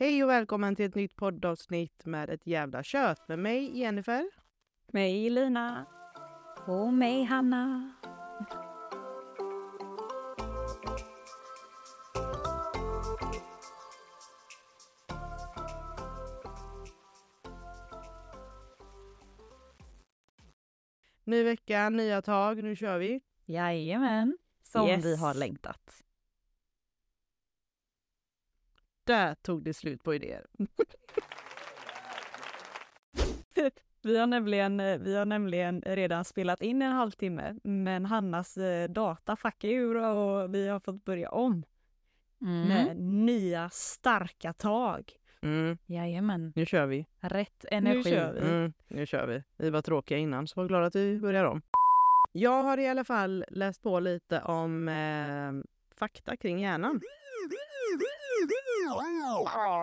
Hej och välkommen till ett nytt poddavsnitt med ett jävla kött med mig Jennifer. Mig Lina. Och mig Hanna. Ny vecka, nya tag, nu kör vi. Jajamän. Som Yes. vi har längtat. Där tog det slut på idéer. Vi har, nämligen, vi har nämligen redan spelat in en halvtimme men Hannas eh, data fuckade ur och vi har fått börja om med nya starka tag. Mm, Jajamän. nu kör vi. Rätt energi. kör vi. Mm, nu kör vi. Vi var tråkiga innan så var glada att vi börjar om. Jag har i alla fall läst på lite om eh, fakta kring hjärnan.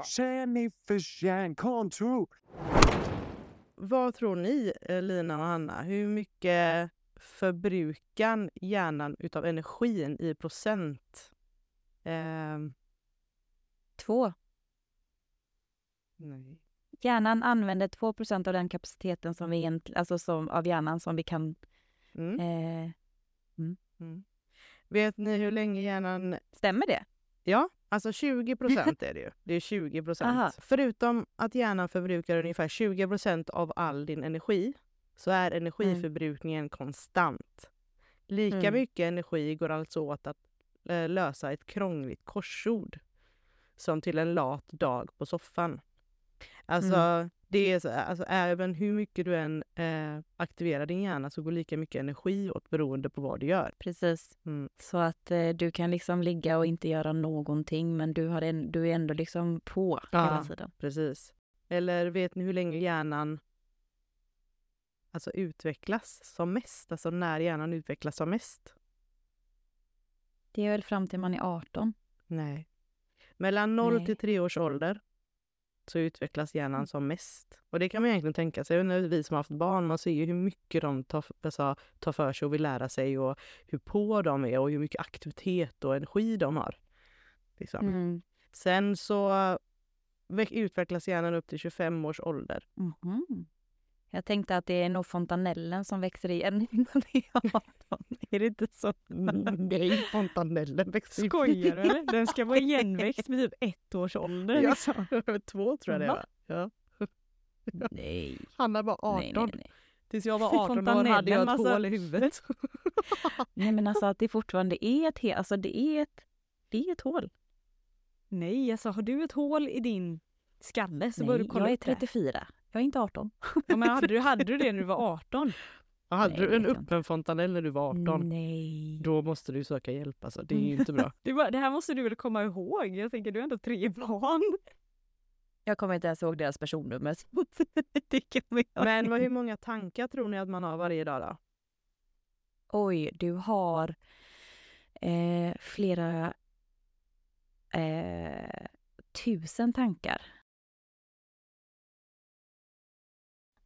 Jennifer's hjärnkontor. Vad tror ni, eh, Lina och Hanna? Hur mycket förbrukar hjärnan utav energin i procent? Ehm, Två. nej. Hjärnan använder 2 av den kapaciteten som vi egent- alltså som, av hjärnan som vi kan... Mm. Eh, Mm. Vet ni hur länge hjärnan... stämmer det? Ja, alltså 20 procent är det ju. Det är 20 Aha. procent. Förutom att hjärnan förbrukar ungefär 20 procent av all din energi så är energiförbrukningen konstant. Lika Mm. mycket energi går alltså åt att eh, lösa ett krångligt korsord som till en lat dag på soffan. Alltså, det är så, alltså även hur mycket du än eh, aktiverar din hjärna så går lika mycket energi åt beroende på vad du gör. Precis. Mm. Så att eh, du kan liksom ligga och inte göra någonting men du, har en, du är ändå liksom på Ja. hela tiden. Precis. Eller vet ni hur länge hjärnan alltså utvecklas som mest? Alltså när hjärnan utvecklas som mest? Det är väl fram till man är 18. Nej. Mellan 0 Nej. till 3 års ålder så utvecklas hjärnan som mest. Och det kan man egentligen tänka sig. När vi som har haft barn, man ser ju hur mycket de tar, alltså, tar för sig och vill lära sig och hur på de är och hur mycket aktivitet och energi de har. Liksom. Mm. Sen så ve- utvecklas hjärnan upp till 25 års ålder. Mhm. Jag tänkte att det är nog fontanellen som växer igen innan det är 18. Är det inte så? Nej, fontanellen växer Skojar du eller? Den ska vara igenväxt vid typ ett års ålder. Ja, Liksom. två tror jag det var. Ja. Nej. Hanna var 18. Nej, nej, nej. Tills jag var 18 år hade jag ett Fontanellen, hål i huvudet. nej men alltså att det fortfarande är ett, alltså det är ett, det är ett hål. Nej, alltså har du ett hål i din skalle så bör du kolla jag är upp det. 34. Jag är inte 18. Ja, men hade, du, hade du det när du var 18? Hade Nej, du en öppen fontanell när du var 18, Nej. då måste du söka hjälp. Alltså. Det är ju inte bra. Det, var, det här måste du väl komma ihåg? Jag tänker, du har ändå tre barn. Jag kommer inte ens ihåg deras personnummer. Men vad, hur många tankar tror ni att man har varje dag då? Oj, du har eh, flera eh, tusen tankar.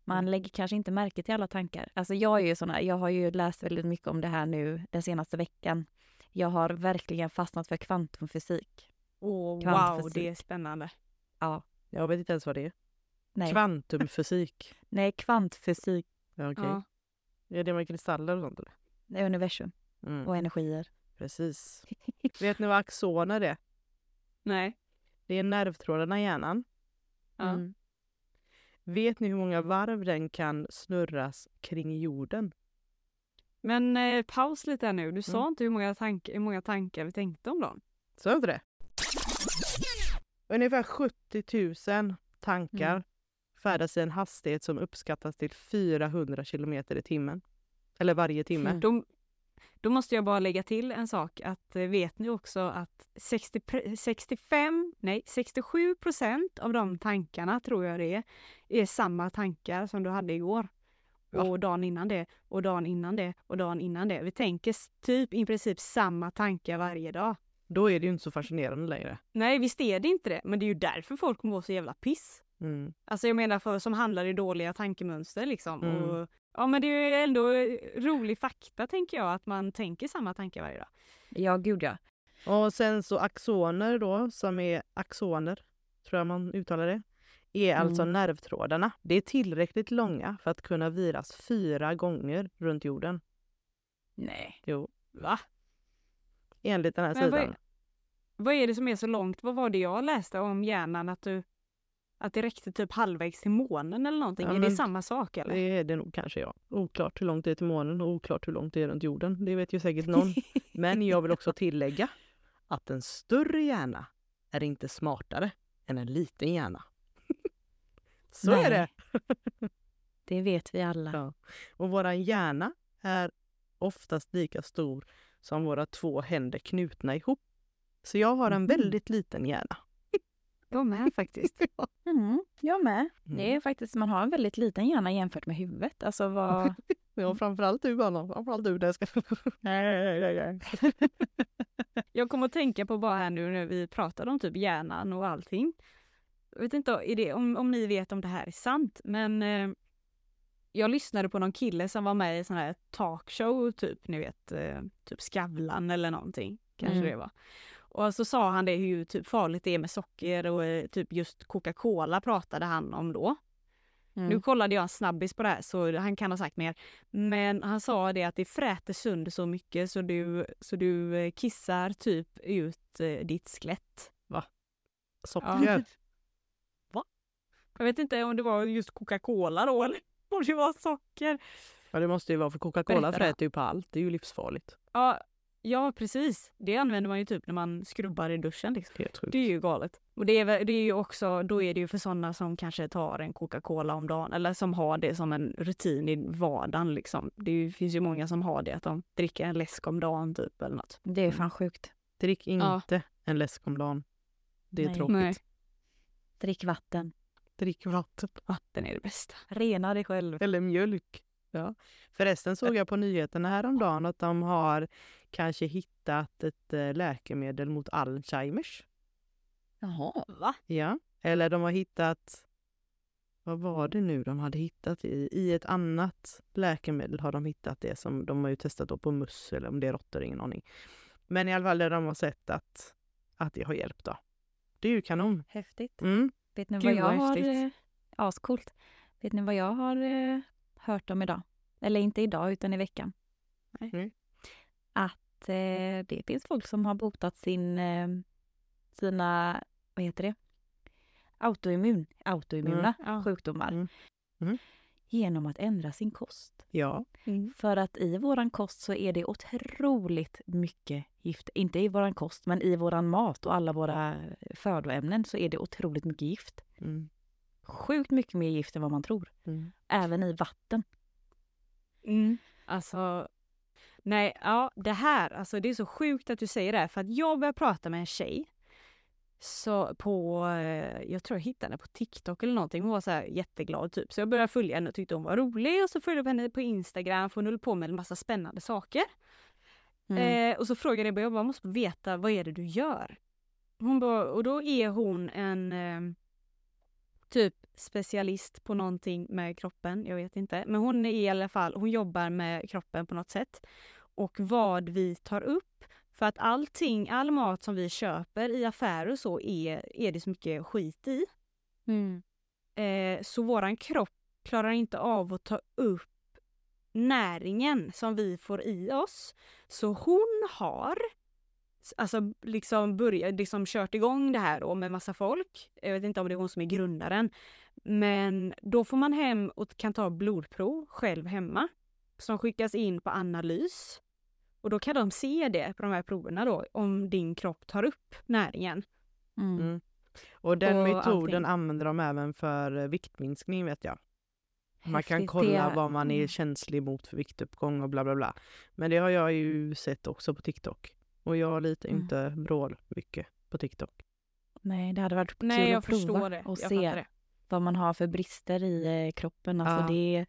Man Mm. lägger kanske inte märke till alla tankar. Alltså jag är ju sån här, jag har ju läst väldigt mycket om det här nu den senaste veckan. Jag har verkligen fastnat för kvantumfysik. Åh, wow, det är spännande. Ja, Jag vet inte ens vad det är. nej, Kvantumfysik. nej kvantfysik Ja, okej. Ja. Är det med kristaller och sånt? Eller? är universum Mm. och energier. Precis. Vet ni vad axoner är? Nej. Det är nervtrådarna i hjärnan. Mm. Vet ni hur många varv den kan snurras kring jorden? Men eh, paus lite nu. Du sa Mm. inte hur många, tank, hur många tankar vi tänkte om dem. Så inte det? Ungefär 70 000 tankar Mm. färdas i en hastighet som uppskattas till 400 kilometer i timmen. Eller varje timme. Mm. Då, måste jag bara lägga till en sak. Att eh, vet ni också att 60, pre- 65, nej 67 procent av de tankarna tror jag det är, är samma tankar som du hade igår. Va? Och dagen innan det, och dagen innan det, och dagen innan det. Vi tänker typ i princip samma tankar varje dag. Då är det ju inte så fascinerande längre. Nej, visst är det inte det, men det är ju därför folk mår så jävla piss. Mm. Alltså jag menar för som handlar i dåliga tankemönster liksom. Mm. Och, ja men det är ju ändå rolig fakta tänker jag, att man tänker samma tankar varje dag. Ja, gud ja. Och sen så axoner då, som är axoner. tror jag man uttalar det, är alltså Mm. nervtrådarna. Det är tillräckligt långa för att kunna viras fyra gånger runt jorden. Nej. Jo, Va? enligt den här Men vad är- sidan. Vad är det som är så långt? Vad var det jag läste om hjärnan? Att, du, att det räckte typ halvvägs till månen eller någonting? Ja, är det samma sak eller? Det är det nog kanske ja. Oklart hur långt det är till månen och oklart hur långt det är runt jorden. Det vet ju säkert någon. Men jag vill också tillägga att en större hjärna är inte smartare än en liten hjärna. Så är det! Det vet vi alla. Ja. Och våran hjärna är oftast lika stor som våra två händer knutna ihop. Så jag har en Mhm. väldigt liten hjärna. Jag med faktiskt. Mm, jag med. Mm. Det är faktiskt, man har en väldigt liten hjärna jämfört med huvudet. Alltså vad... Ja, framförallt du Anna. Framförallt du. Det ska... nej, nej, nej. Jag kommer att tänka på bara här nu när vi pratade om typ hjärnan och allting. Jag vet inte är det, om, om ni vet om det här är sant, men eh, jag lyssnade på någon kille som var med i sån här talkshow, typ ni vet, eh, typ Skavlan eller någonting. Kanske Mm. det var. Och så sa han det hur typ farligt det är med socker och eh, typ just Coca-Cola pratade han om då. Nu Mm. kollade jag en snabbis på det här så han kan ha sagt mer. Men han sa det att det fräter sönder så mycket så du, så du eh, kissar typ ut eh, ditt skelett. Socker. Jag vet inte om det var just Coca-Cola då eller om det var socker. Ja, det måste ju vara för Coca-Cola fräter ju på allt. Det är ju livsfarligt. Ja, ja, precis. Det använder man ju typ när man skrubbar i duschen. Liksom. Helt sjukt. Det är ju galet. Och det är, det är ju också, då är det ju för sådana som kanske tar en Coca-Cola om dagen eller som har det som en rutin i vardagen. Liksom. Det är ju, finns ju många som har det, att de dricker en läsk om dagen typ eller något. Det är fan sjukt. Drick Ja. inte en läsk om dagen. Det är Nej. tråkigt. Nej. Drick vatten. Drick vatten. Vatten är det bästa. Rena dig själv. Eller mjölk. Ja. Förresten såg jag på nyheterna häromdagen att de har kanske hittat ett eh, läkemedel mot Alzheimers. Jaha. Va? Ja. Eller de har hittat... Vad var det nu de hade hittat? I, I ett annat läkemedel har de hittat det som de har ju testat då på möss eller om det är råttor, ingen aning. Men i alla fall där de har sett att, att det har hjälpt då. Det är ju kanon. Häftigt. Mm. Vet ni Gud, vad jag vad har... eh, Ascoolt. Vet ni vad jag har eh, hört om idag? Eller inte idag, utan i veckan. Nej. Mm. Att eh, det finns folk som har botat sin, eh, sina, vad heter det? Autoimmun, autoimmuna Ja. sjukdomar. Mm. Mm. Genom att ändra sin kost. Ja. För att i våran kost så är det otroligt mycket gift. Inte i våran kost, men i våran mat och alla våra födoämnen så är det otroligt mycket gift. Mm. Sjukt mycket mer gift än vad man tror. Mm. Även i vatten. Mm. Alltså, nej, ja det här, alltså det är så sjukt att du säger det här, för att jag började prata med en tjej så på, eh, jag tror jag hittade henne på TikTok eller någonting, hon var så här jätteglad typ. Så jag började följa henne och tyckte hon var rolig och så följde jag henne på Instagram för hon höll på med en massa spännande saker. Mm. Eh, och så frågade jag, jag bara måste veta vad är det du gör? Hon bara, och då är hon en eh, typ specialist på någonting med kroppen, jag vet inte. Men hon är i alla fall, hon jobbar med kroppen på något sätt. Och vad vi tar upp, för att allting, all mat som vi köper i affärer och så är, är det så mycket skit i. Mm. Eh, så våran kropp klarar inte av att ta upp näringen som vi får i oss. Så hon har alltså liksom börjat, liksom kört igång det här då med massa folk. Jag vet inte om det är hon som är grundaren. Men då får man hem och kan ta blodprov själv hemma. Som skickas in på analys. Och då kan de se det på de här proverna då, om din kropp tar upp näringen. Mm. Mm. Och den Och metoden allting. använder de även för eh, viktminskning vet jag. Man kan kolla Det- vad man är mm. känslig mot för viktuppgång och bla bla bla. Men det har jag ju sett också på TikTok. Och jag litar Mm. inte vrål mycket på TikTok. Nej, det hade varit kul Nej, jag att prova förstår det. och Jag se vad man har för brister i eh, kroppen. Alltså Ja. det,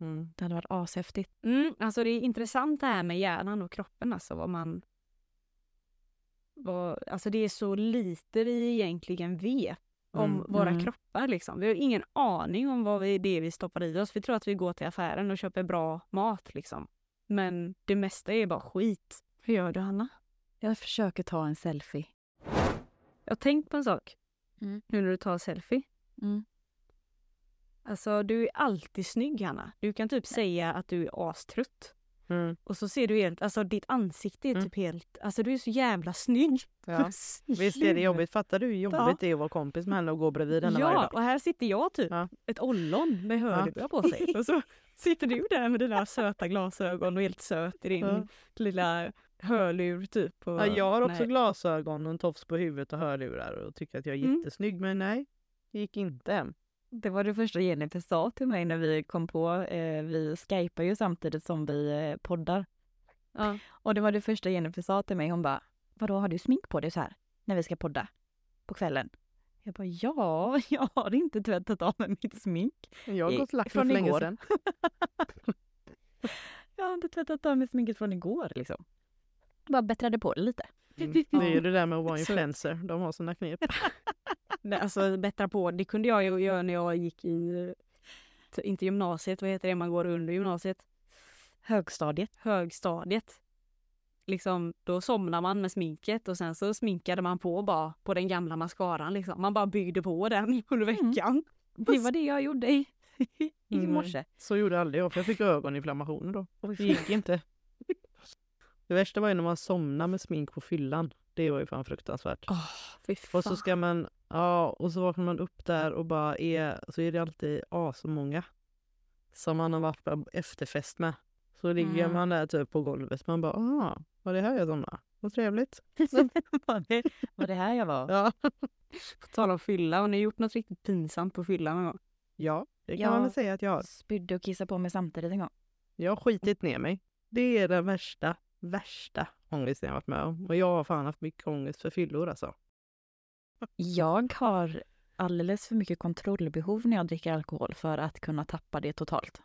Mm. det hade varit ashäftigt. Mm, alltså det är intressant det här med hjärnan och kroppen, alltså vad man... Vad, alltså det är så lite vi egentligen vet om Mm, våra mm. kroppar liksom. Vi har ingen aning om vad vi, det är vi stoppar i oss. Vi tror att vi går till affären och köper bra mat liksom. Men det mesta är bara skit. Hur gör du Hanna? Jag försöker ta en selfie. Jag har tänkt på en sak. Mm. Nu när du tar selfie. Mm. Alltså du är alltid snygg Hanna. Du kan typ säga att du är astrött. Mm. Och så ser du helt, alltså ditt ansikte är Mm. typ helt, alltså du är så jävla snygg. Ja. Visst är det jobbigt? Fattar du hur jobbigt det är att vara kompis med henne och gå bredvid henne varje Ja, dag? och här sitter jag typ, Ja. ett ollon med hörlurar på sig. Och så sitter du där med dina söta glasögon och helt söt i din Ja. lilla hörlur typ. Och, Ja, jag har också nej. glasögon och en tofs på huvudet och hörlurar och tycker att jag är Mm. jättesnygg men nej, det gick inte hem. Det var det första Jennifer sa till mig när vi kom på, eh, vi skypar ju samtidigt som vi eh, poddar. Ja. Och det var det första Jennifer sa till mig, hon bara, vadå har du smink på dig så här när vi ska podda på kvällen? Jag bara, ja, jag har inte tvättat av mig mitt smink. Jag har gått och lagt mig från för länge igår. sedan. Jag har inte tvättat av mig sminket från igår liksom. Bara bättrade på det lite. Mm. Det är ju det där med att vara influencer, de har sina knep. Nej, alltså bättra på, det kunde jag ju göra när jag gick i, inte gymnasiet, vad heter det man går under gymnasiet? Högstadiet. Högstadiet. Liksom, då somnar man med sminket och sen så sminkade man på bara på den gamla mascaran liksom. Man bara byggde på den under Mm. veckan. Det var det jag gjorde i, i Mm. morse. Så gjorde aldrig jag för jag fick ögoninflammationer då. Det gick inte. Det värsta var ju när man somnade med smink på fyllan. Det var ju fan fruktansvärt. Oh, fy fan. Och så ska man, ja, och så vaknar man upp där och bara är, så är det alltid asmånga som man har varit på efterfest med. Så ligger Mm. man där typ på golvet, man bara, ah, var det här jag somnade? Vad trevligt. var, det, var det här jag var? Ja, På tal om fylla, har ni gjort något riktigt pinsamt på fyllan någon gång? ja det kan Ja. man väl säga att jag har. Spydde och kissade på mig samtidigt en gång. Jag har skitit ner mig. Det är den värsta, värsta ångesten jag varit med om. Och jag har fan haft mycket ångest för fyllor alltså. Jag har alldeles för mycket kontrollbehov när jag dricker alkohol för att kunna tappa det totalt.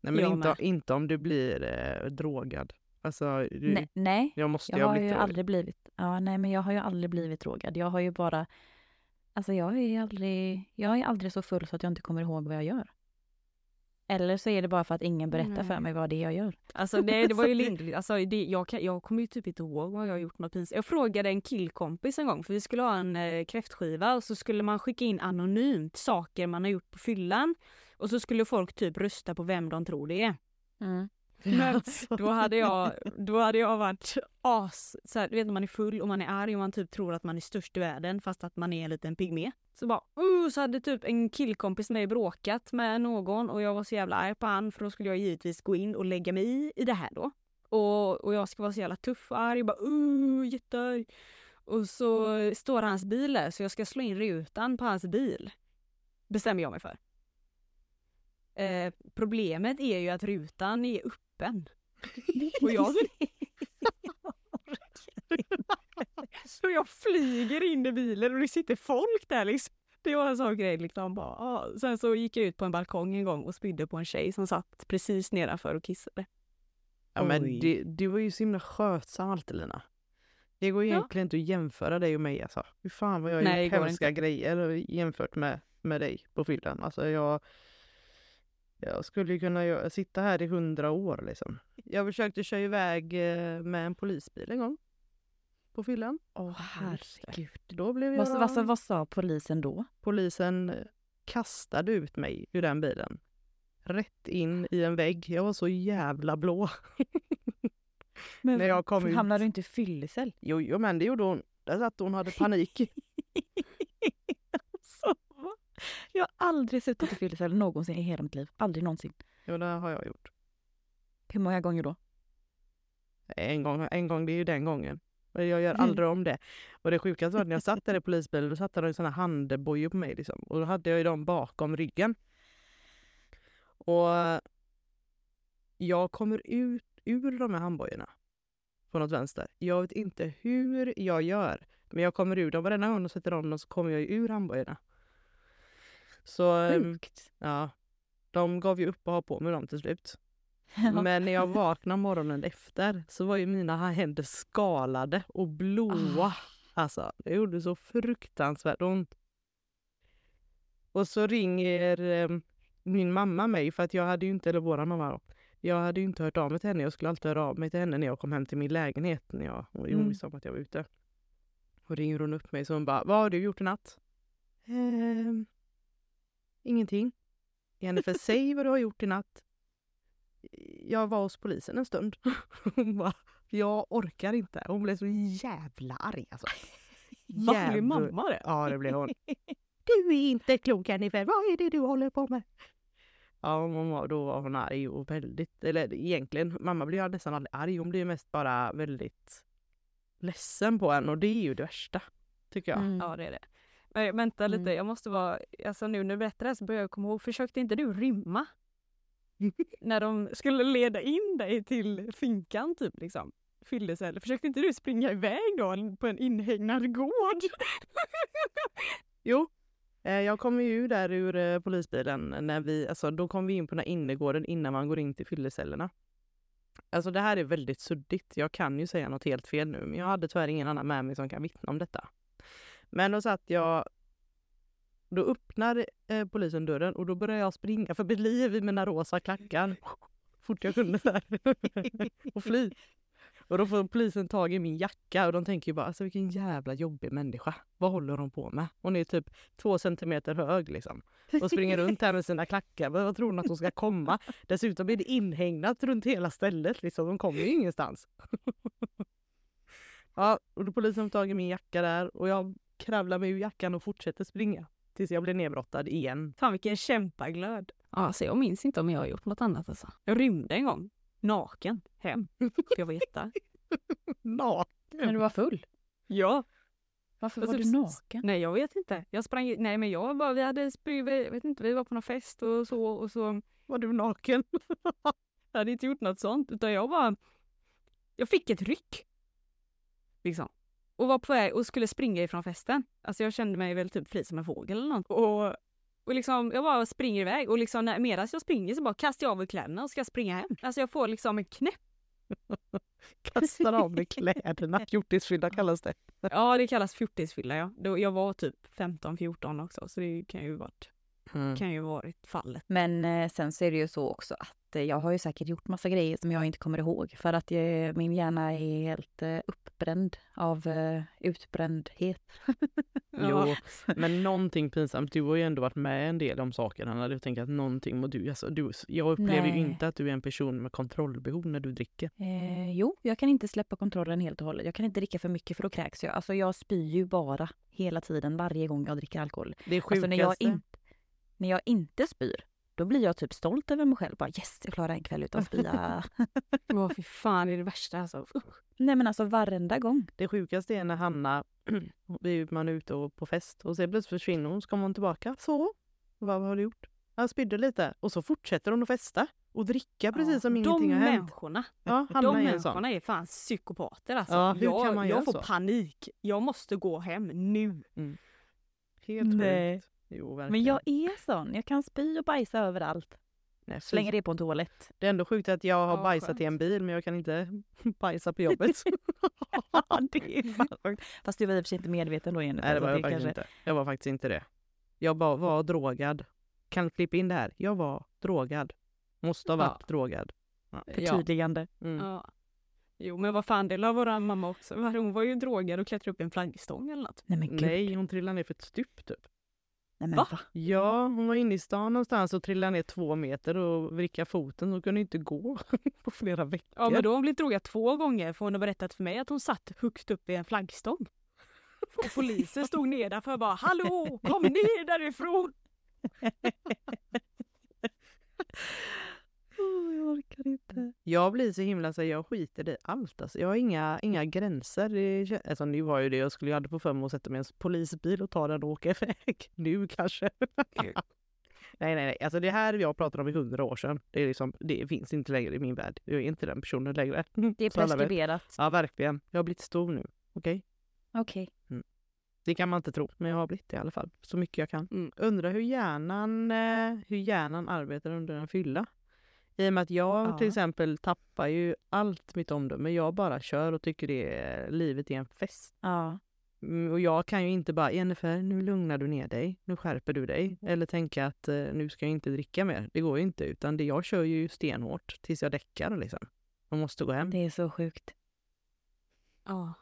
Nej men Jag inte, med. inte om du blir eh, drogad. Alltså, du, Nej, nej, jag måste jag ju ha har ju drogad. aldrig blivit, ja nej men jag har ju aldrig blivit drogad. Jag har ju bara, alltså jag är aldrig, jag är aldrig så full så att jag inte kommer ihåg vad jag gör. Eller så är det bara för att ingen berättar för Nej. mig vad det är jag gör. Alltså det, det var ju lindrigt. Alltså, det, jag, kan, jag kommer ju typ inte ihåg vad jag har gjort något pinsamt. Jag frågade en killkompis en gång för vi skulle ha en eh, kräftskiva och så skulle man skicka in anonymt saker man har gjort på fyllan. Och så skulle folk typ rösta på vem de tror det är. Men då hade jag, då hade jag varit as, så här, du vet när man är full och man är arg och man typ tror att man är störst i världen fast att man är en liten pygmé. Så bara, uh, så hade typ en killkompis med mig bråkat med någon och jag var så jävla arg på han för då skulle jag givetvis gå in och lägga mig i, i det här då. Och, och jag ska vara så jävla tuff och arg, bara uh, jättearg. Och så står hans bil där så jag ska slå in rutan på hans bil. Bestämmer jag mig för. Eh, problemet är ju att rutan är öppen. Och jag... så jag flyger in i bilen och det sitter folk där liksom. Det var en sån grej liksom. Bara, ah. Sen så gick jag ut på en balkong en gång och spydde på en tjej som satt precis nedanför och kissade. Ja, men det, du var ju så himla skötsam alltid Lina. Det går Ja. egentligen inte att jämföra dig och mig alltså. Hur fan vad jag har gjort hemska grejer jämfört med, med dig på fyllan. Alltså jag, jag skulle ju kunna sitta här i hundra år liksom. Jag försökte köra iväg eh, med en polisbil en gång. På fyllan. Åh herregud. Då blev jag... Vad, vad, sa- vad sa polisen då? Polisen eh, kastade ut mig ur den bilen. Rätt in i en vägg. Jag var så jävla blå. Men När jag kom ut. Hamnade du inte i fyllecell? Jo, jo men det gjorde hon. Där satt hon hade panik. Jag har aldrig suttit i fyllecell någonsin i hela mitt liv. Aldrig någonsin. jo, det har jag gjort. Hur många gånger då? En gång, en gång, det är ju den gången. Jag gör Mm. aldrig om det. Och det sjukaste var att när jag satt där i polisbilen, då satt det en sån här handbojor på mig liksom. Och då hade jag ju dem bakom ryggen. Och jag kommer ut ur de här handbojorna på något vänster. Jag vet inte hur jag gör, men jag kommer ur dem. Varenda gång de sätter om dem så kommer jag ur handbojorna. Så ehm, Sjukt. ja, de gav ju upp att ha på mig dem till slut. Men när jag vaknade morgonen efter så var ju mina händer skalade och blåa. Alltså, det gjorde så fruktansvärt ont. Och så ringer eh, min mamma mig för att jag hade ju inte, eller våra mamma då, jag hade ju inte hört av mig till henne. Jag skulle alltid höra av mig till henne när jag kom hem till min lägenhet när jag, hon Mm. om att jag var ute. Och ringer hon upp mig så hon bara, vad har du gjort i natt? Ehm, ingenting. Jennifer, säg vad du har gjort i natt. Jag var hos polisen en stund. Hon bara, jag orkar inte. Hon blev så jävla arg alltså. Jävla- mamma det? Ja, det blev hon. Du är inte klok Jennifer, vad är det du håller på med? Ja, hon var, då var hon arg och väldigt, eller egentligen, mamma blir ju nästan aldrig arg, hon blir mest bara väldigt ledsen på en och det är ju det värsta, tycker jag. Mm. Ja det är det. Men vänta lite, Mm. jag måste vara, alltså nu när du berättar det här så börjar jag komma ihåg, försökte inte du rymma? när de skulle leda in dig till finkan typ liksom? Fyllecell. Försökte inte du springa iväg då på en inhägnad gård? Jo, eh, jag kom ju där ur eh, polisbilen när vi, alltså då kom vi in på den här innergården innan man går in till fyllecellerna. Alltså det här är väldigt suddigt. Jag kan ju säga något helt fel nu, men jag hade tyvärr ingen annan med mig som kan vittna om detta. Men då satt jag, då öppnar eh, polisen dörren och då börjar jag springa för mitt liv i mina rosa klackar. Fort jag kunde där. och fly. Och då får polisen tag i min jacka och de tänker ju bara alltså vilken jävla jobbig människa. Vad håller hon på med? Hon är typ två centimeter hög liksom. Och springer runt här med sina klackar. Men vad tror hon att hon ska komma? Dessutom är det inhägnat runt hela stället liksom. De kommer ju ingenstans. ja, och då polisen får tag i min jacka där och jag kravlar mig ur jackan och fortsätter springa. Tills jag blir nedbrottad igen. Fan vilken kämpaglöd. Ja, alltså jag minns inte om jag har gjort något annat alltså. Jag rymde en gång. Naken. Hem. För jag var jättearg. Naken. Men du var full? Ja. Varför Och var typ du naken? Nej jag vet inte. Jag sprang, nej men jag bara, vi hade sprungit, jag vet inte, vi var på någon fest och så och så. Var du naken? Jag hade inte gjort något sånt utan jag bara, jag fick ett ryck. Liksom. Och var på väg och skulle springa ifrån festen. Alltså jag kände mig väl typ fri som en fågel eller något. Och, och liksom, jag bara springer iväg och liksom när, medan jag springer så bara kastar jag av mig kläderna och ska springa hem. Alltså jag får liksom en knäpp. Kastar av mig kläderna. Fjortisfylla kallas det. Ja det kallas fjortisfylla ja. Då, jag var typ 15-14 också så det kan ju varit, Mm. kan ju varit fallet. Men eh, sen så är det ju så också att eh, jag har ju säkert gjort massa grejer som jag inte kommer ihåg. För att eh, min hjärna är helt eh, uppbränd av eh, utbrändhet. Jo, men någonting pinsamt. Du har ju ändå varit med en del om sakerna. När du tänker att någonting må du, alltså, du... Jag upplever ju Nej. inte att du är en person med kontrollbehov när du dricker. Eh, jo, jag kan inte släppa kontrollen helt och hållet. Jag kan inte dricka för mycket för då kräks jag. Alltså jag spyr ju bara hela tiden, varje gång jag dricker alkohol. Det sjukaste... Alltså när jag, in, när jag inte spyr, då blir jag typ stolt över mig själv. Bara yes, jag klarar en kväll utan spya. Åh fy fan det är det värsta alltså. Nej men alltså varenda gång. Det sjukaste är när Hanna, man är ute och på fest och sen plötsligt försvinner hon, så kommer hon tillbaka. Så, vad har du gjort? Jag spydde lite och så fortsätter hon att festa och dricka precis som De ingenting har hänt. människorna, Ja, de är människorna är fan psykopater alltså. Ja, hur jag kan man jag göra får så? panik. Jag måste gå hem nu. Helt Nej. sjukt. Jo, verkligen. Men jag är sån. Jag kan spy och bajsa överallt. Nej. Så länge det är på en toalett. Det är ändå sjukt att jag har Ja, bajsat skönt. i en bil men jag kan inte bajsa på jobbet. det är fan sjukt. Fast du var i och för sig inte medveten då Jennifer. Nej det var jag faktiskt inte. Jag var faktiskt inte det. Jag bara var drogad. Kan klippa in det här. Jag var drogad. Måste ha varit Ja. drogad. Förtydligande. Mm. Ja. Jo men vad fan det la vår mamma också. Hon var ju drogad och klättrade upp i en flaggstång eller något. Nej men gud. Nej, hon trillade ner för ett stup typ. Nej, men Va? va? Ja, hon var inne i stan någonstans och trillade ner två meter och vrickade foten. Hon kunde inte gå på flera veckor. Ja men då har hon blivit drogad två gånger för hon har berättat för mig att hon satt högst upp i en flaggstång. Och polisen stod nedanför och bara Hallå kom ner därifrån! Oh, jag orkar inte. Jag blir så himla så jag skiter i allt. Alltså. Jag har inga, inga gränser. Det, kän- alltså, nu var ju det, jag skulle ju aldrig få för mig att sätta mig i en polisbil och ta den och åka iväg. Nu kanske. nej, nej, nej. Alltså det här jag pratade om i hundra år sedan. Det, är liksom, det finns inte längre i min värld. Jag är inte den personen längre. Det är preskriberat. Ja, verkligen. Jag har blivit stor nu. Okej? Okej. Det kan man inte tro, men jag har blivit det i alla fall. Så mycket jag kan. Mm. Undrar hur hjärnan, eh, hur hjärnan arbetar under en fylla. I och med att jag Ja. till exempel tappar ju allt mitt omdöme. Jag bara kör och tycker det är, livet är en fest. Ja. Mm, Och jag kan ju inte bara, Jennifer, nu lugnar du ner dig, nu skärper du dig. Eller tänka att eh, nu ska jag inte dricka mer. Det går ju inte, utan det, jag kör ju stenhårt tills jag däckar liksom. Man måste gå hem. Det är så sjukt. Ja.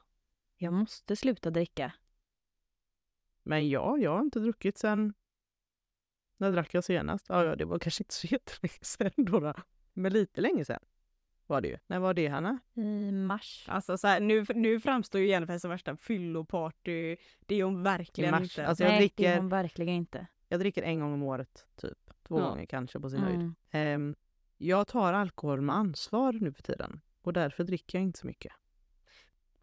Jag måste sluta dricka. Men ja, jag har inte druckit sen... När drack jag senast? Ja, ja, det var kanske inte så jättelänge sen då. då. Men lite länge sen var det ju. När var det, Hanna? I mars. Alltså så här, nu, nu framstår ju Jennifer som värsta fylloparty. Det är hon verkligen mars. inte. Alltså Nej, det är dricker, hon verkligen inte. jag dricker en gång om året, typ. Två Ja. gånger kanske på sin höjd. Mm. Ehm, jag tar alkohol med ansvar nu för tiden. Och därför dricker jag inte så mycket.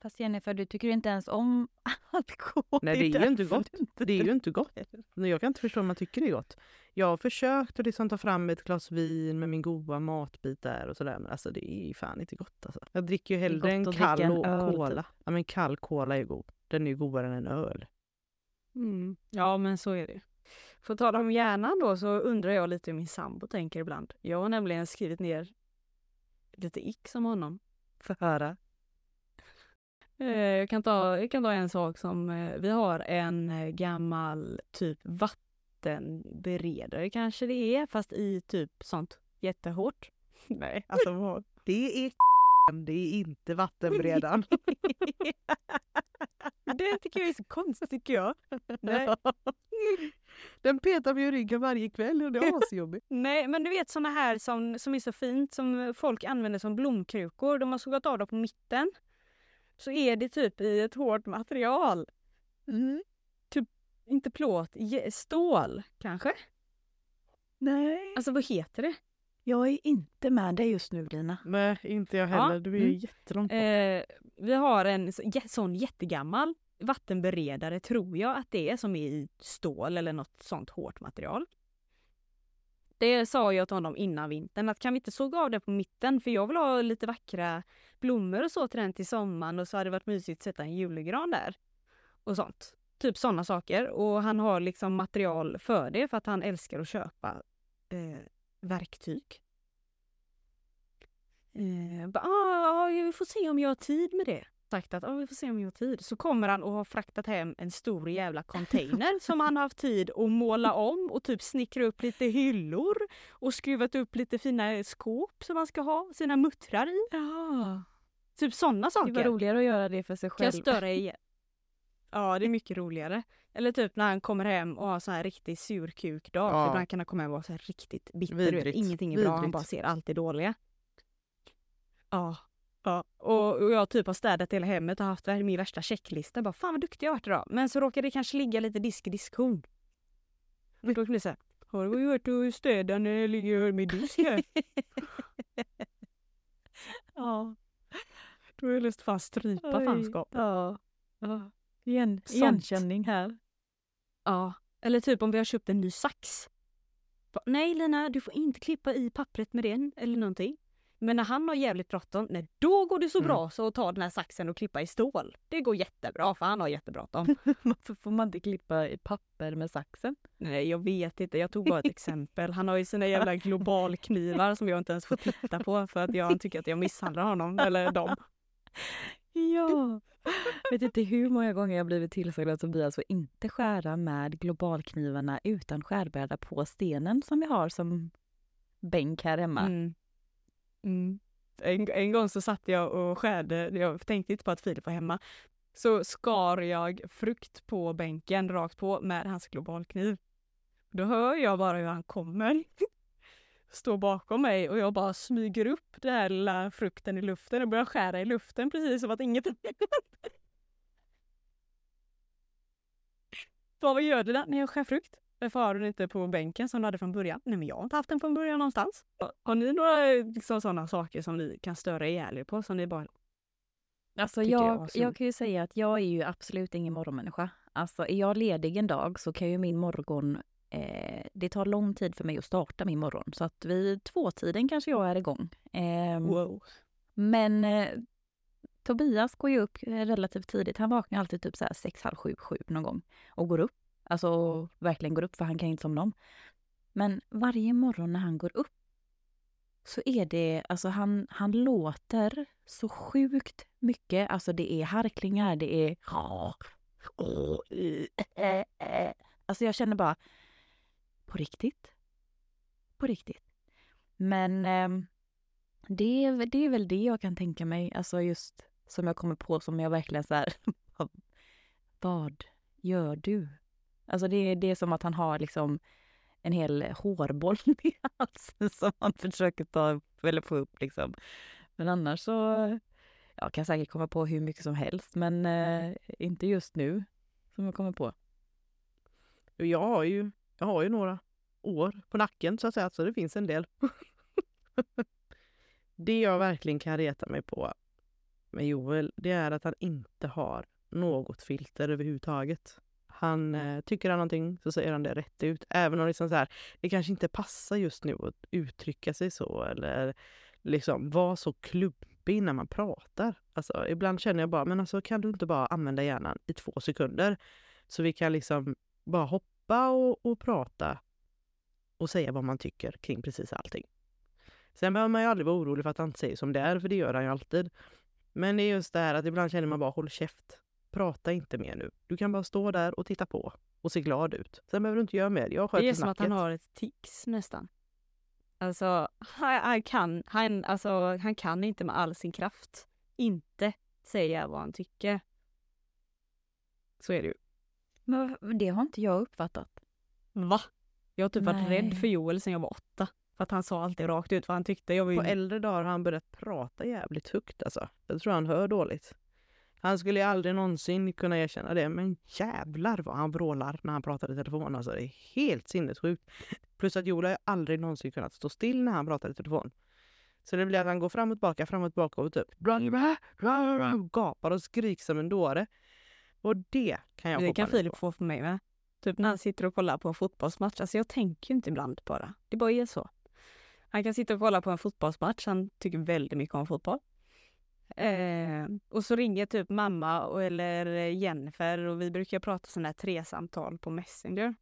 Fast Jennifer, du tycker inte ens om alkohol. Nej, det är ju inte gott. Det är ju inte gott. Jag kan inte förstå om man tycker det är gott. Jag har försökt att liksom ta fram ett glas vin med min goda matbit där och sådär. Men alltså det är ju fan inte gott alltså. Jag dricker ju hellre en kall en typ. cola. Ja men kall cola är god. Den är ju godare än en öl. Mm. Ja, men så är det. För att tala om hjärnan då så undrar jag lite hur min sambo tänker ibland. Jag har nämligen skrivit ner lite ick som honom. Få höra. Eh, Jag kan, ta, jag kan ta en sak som, eh, vi har en eh, gammal typ vattenberedare kanske det är, fast i typ sånt jättehårt. Nej, alltså? Det är det är inte vattenberedaren. Det tycker jag är så konstigt tycker jag. Nej. Den petar mig i ryggen varje kväll och det är asjobbigt. Nej, men du vet såna här som, som är så fint som folk använder som blomkrukor. De har sågat av dem på mitten. Så är det typ i ett hårt material. Typ, inte plåt, stål kanske? Nej. Alltså vad heter det? Jag är inte med dig just nu, Lina. Nej, inte jag heller. Ja, Du är ju mm. jättelångt bort. Eh, vi har en sån jättegammal vattenberedare tror jag att det är som är i stål eller något sånt hårt material. Det sa jag till honom innan vintern att kan vi inte såga av det på mitten för jag vill ha lite vackra blommor och så till den till sommaren och så hade det varit mysigt att sätta en julgran där. Och sånt. Typ sådana saker. Och han har liksom material för det för att han älskar att köpa eh, verktyg. Eh, bara, ah, vi får se om jag har tid med det. Sagt att vi får se om jag har tid. Så kommer han och har fraktat hem en stor jävla container som han har haft tid att måla om och typ snickra upp lite hyllor och skruvat upp lite fina skåp som han ska ha sina muttrar i. Ja. Typ sådana Det saker. var roligare att göra det för sig Kan jag själv. störa igen? Ja, det är mycket roligare. Eller typ när han kommer hem och har så här riktig surkukdag. Ja. För ibland kan han komma hem och vara så här riktigt bitter. vet. Vidrigt. Ingenting är bra, han Vidrigt. bara ser allt det dåliga. Ja. Ja. Och, och jag typ har städat hela hemmet och haft min värsta checklista. Bara, Fan vad duktig jag varit idag. Men så råkar det kanske ligga lite disk i diskhon. Och då blir det så här. Har du varit och städat när jag ligger med disk här? Ja. Då har jag lust fan strypa Oj. fanskap. Ja. ja. Igen, igenkänning här. Ja, eller typ om vi har köpt en ny sax. Nej Lina, du får inte klippa i pappret med den eller någonting. Men när han har jävligt bråttom, nej då går det så Mm. bra så att ta den här saxen och klippa i stål. Det går jättebra för han har jättebråttom. Varför får man inte klippa i papper med saxen? nej jag vet inte, jag tog bara ett exempel. Han har ju sina jävla globalknivar som jag inte ens får titta på för att jag tycker att jag misshandlar honom eller dem. Ja. vet inte hur många gånger jag blivit tillsagd av Tobias att inte skära med globalknivarna utan skärbräda på stenen som vi har som bänk här hemma. Mm. Mm. En, en gång så satt jag och skärde, jag tänkte inte på att Filip var hemma, så skar jag frukt på bänken rakt på med hans globalkniv. Då hör jag bara hur han kommer, står bakom mig och jag bara smyger upp den här lilla frukten i luften och börjar skära i luften precis som att inget Vad gör du där när jag skär frukt? Varför har du den inte på bänken som du hade från början? Nej men jag har inte haft den från början någonstans. Har ni några liksom, sådana saker som ni kan störa ihjäl er på? Som ni bara... Alltså jag jag, jag kan ju säga att jag är ju absolut ingen morgonmänniska. Alltså är jag ledig en dag så kan ju min morgon, eh, det tar lång tid för mig att starta min morgon. Så att vid tvåtiden kanske jag är igång. Eh, Wow. Men eh, Tobias går ju upp relativt tidigt. Han vaknar alltid typ så här sex, halv sju, sju någon gång och går upp. Alltså verkligen går upp för han kan inte somna om. Men varje morgon när han går upp så är det, alltså han, han låter så sjukt mycket. Alltså det är harklingar, det är... Alltså jag känner bara, på riktigt? På riktigt? Men eh, det, är, det är väl det jag kan tänka mig, alltså just som jag kommer på som jag verkligen så här, vad gör du? Alltså det, det är som att han har liksom en hel hårboll i halsen som han försöker ta upp eller få upp liksom. Men annars så, jag kan säkert komma på hur mycket som helst men eh, inte just nu som jag kommer på. Jag har ju, jag har ju några år på nacken så att säga, så det finns en del. det jag verkligen kan reta mig på med Joel, det är att han inte har något filter överhuvudtaget. Han eh, tycker han någonting så säger han det rätt ut. Även om liksom så här, det kanske inte passar just nu att uttrycka sig så eller liksom vara så klumpig när man pratar. Alltså, ibland känner jag bara, men alltså kan du inte bara använda hjärnan i två sekunder? Så vi kan liksom bara hoppa och, och prata och säga vad man tycker kring precis allting. Sen behöver man ju aldrig vara orolig för att han inte säger som det är, för det gör han ju alltid. Men det är just det här att ibland känner man bara håll käft. Prata inte mer nu. Du kan bara stå där och titta på och se glad ut. Sen behöver du inte göra mer. Jag sköter Det är som att han snacket. har ett tics nästan. Alltså, han, han, kan, han, alltså, han kan inte med all sin kraft inte säga vad han tycker. Så är det ju. Men det har inte jag uppfattat. Va? Jag har typ varit Nej. rädd för Joel sedan jag var åtta. För att han sa alltid rakt ut vad han tyckte. Jag ju... På äldre dagar har han börjat prata jävligt högt alltså. Jag tror han hör dåligt. Han skulle ju aldrig någonsin kunna erkänna det, men jävlar vad han vrålar när han pratar i telefon. Alltså det är helt sinnessjukt. Plus att Joel har aldrig någonsin kunnat stå still när han pratar i telefon. Så det blir att han går fram och tillbaka, fram och tillbaka och typ gapar och skriker som en dåre. Och det kan jag det få kan panik Filip på. få för mig med. Typ när han sitter och kollar på en fotbollsmatch. Alltså jag tänker inte ibland bara. Det bara är så. Han kan sitta och kolla på en fotbollsmatch. Han tycker väldigt mycket om fotboll. Eh, och så ringer typ mamma och, eller Jennifer och vi brukar prata sådana här tresamtal på Messenger.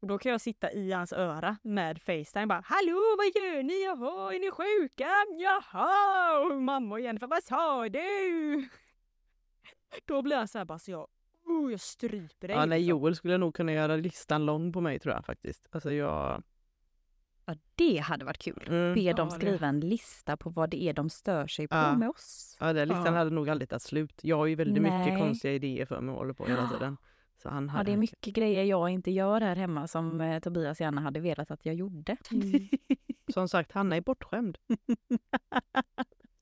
Och då kan jag sitta i hans öra med Facetime bara Hallå vad gör ni? Jaha, är ni sjuka? Jaha! Och mamma och Jennifer, vad sa du? Då blir han så här bara så jag, oh, jag stryper dig. Ja, nej, liksom. Joel skulle nog kunna göra listan lång på mig tror jag faktiskt. Alltså jag... Ja, det hade varit kul. Mm. Be dem Ja, det- skriva en lista på vad det är de stör sig på Ja. med oss. Ja, den listan Ja. hade nog aldrig tagit slut. Jag har ju väldigt mycket Nej. konstiga idéer för mig och håller på hela tiden. Så han Ja, hade... det är mycket grejer jag inte gör här hemma som eh, Tobias gärna hade velat att jag gjorde. Mm. Som sagt, Hanna är bortskämd.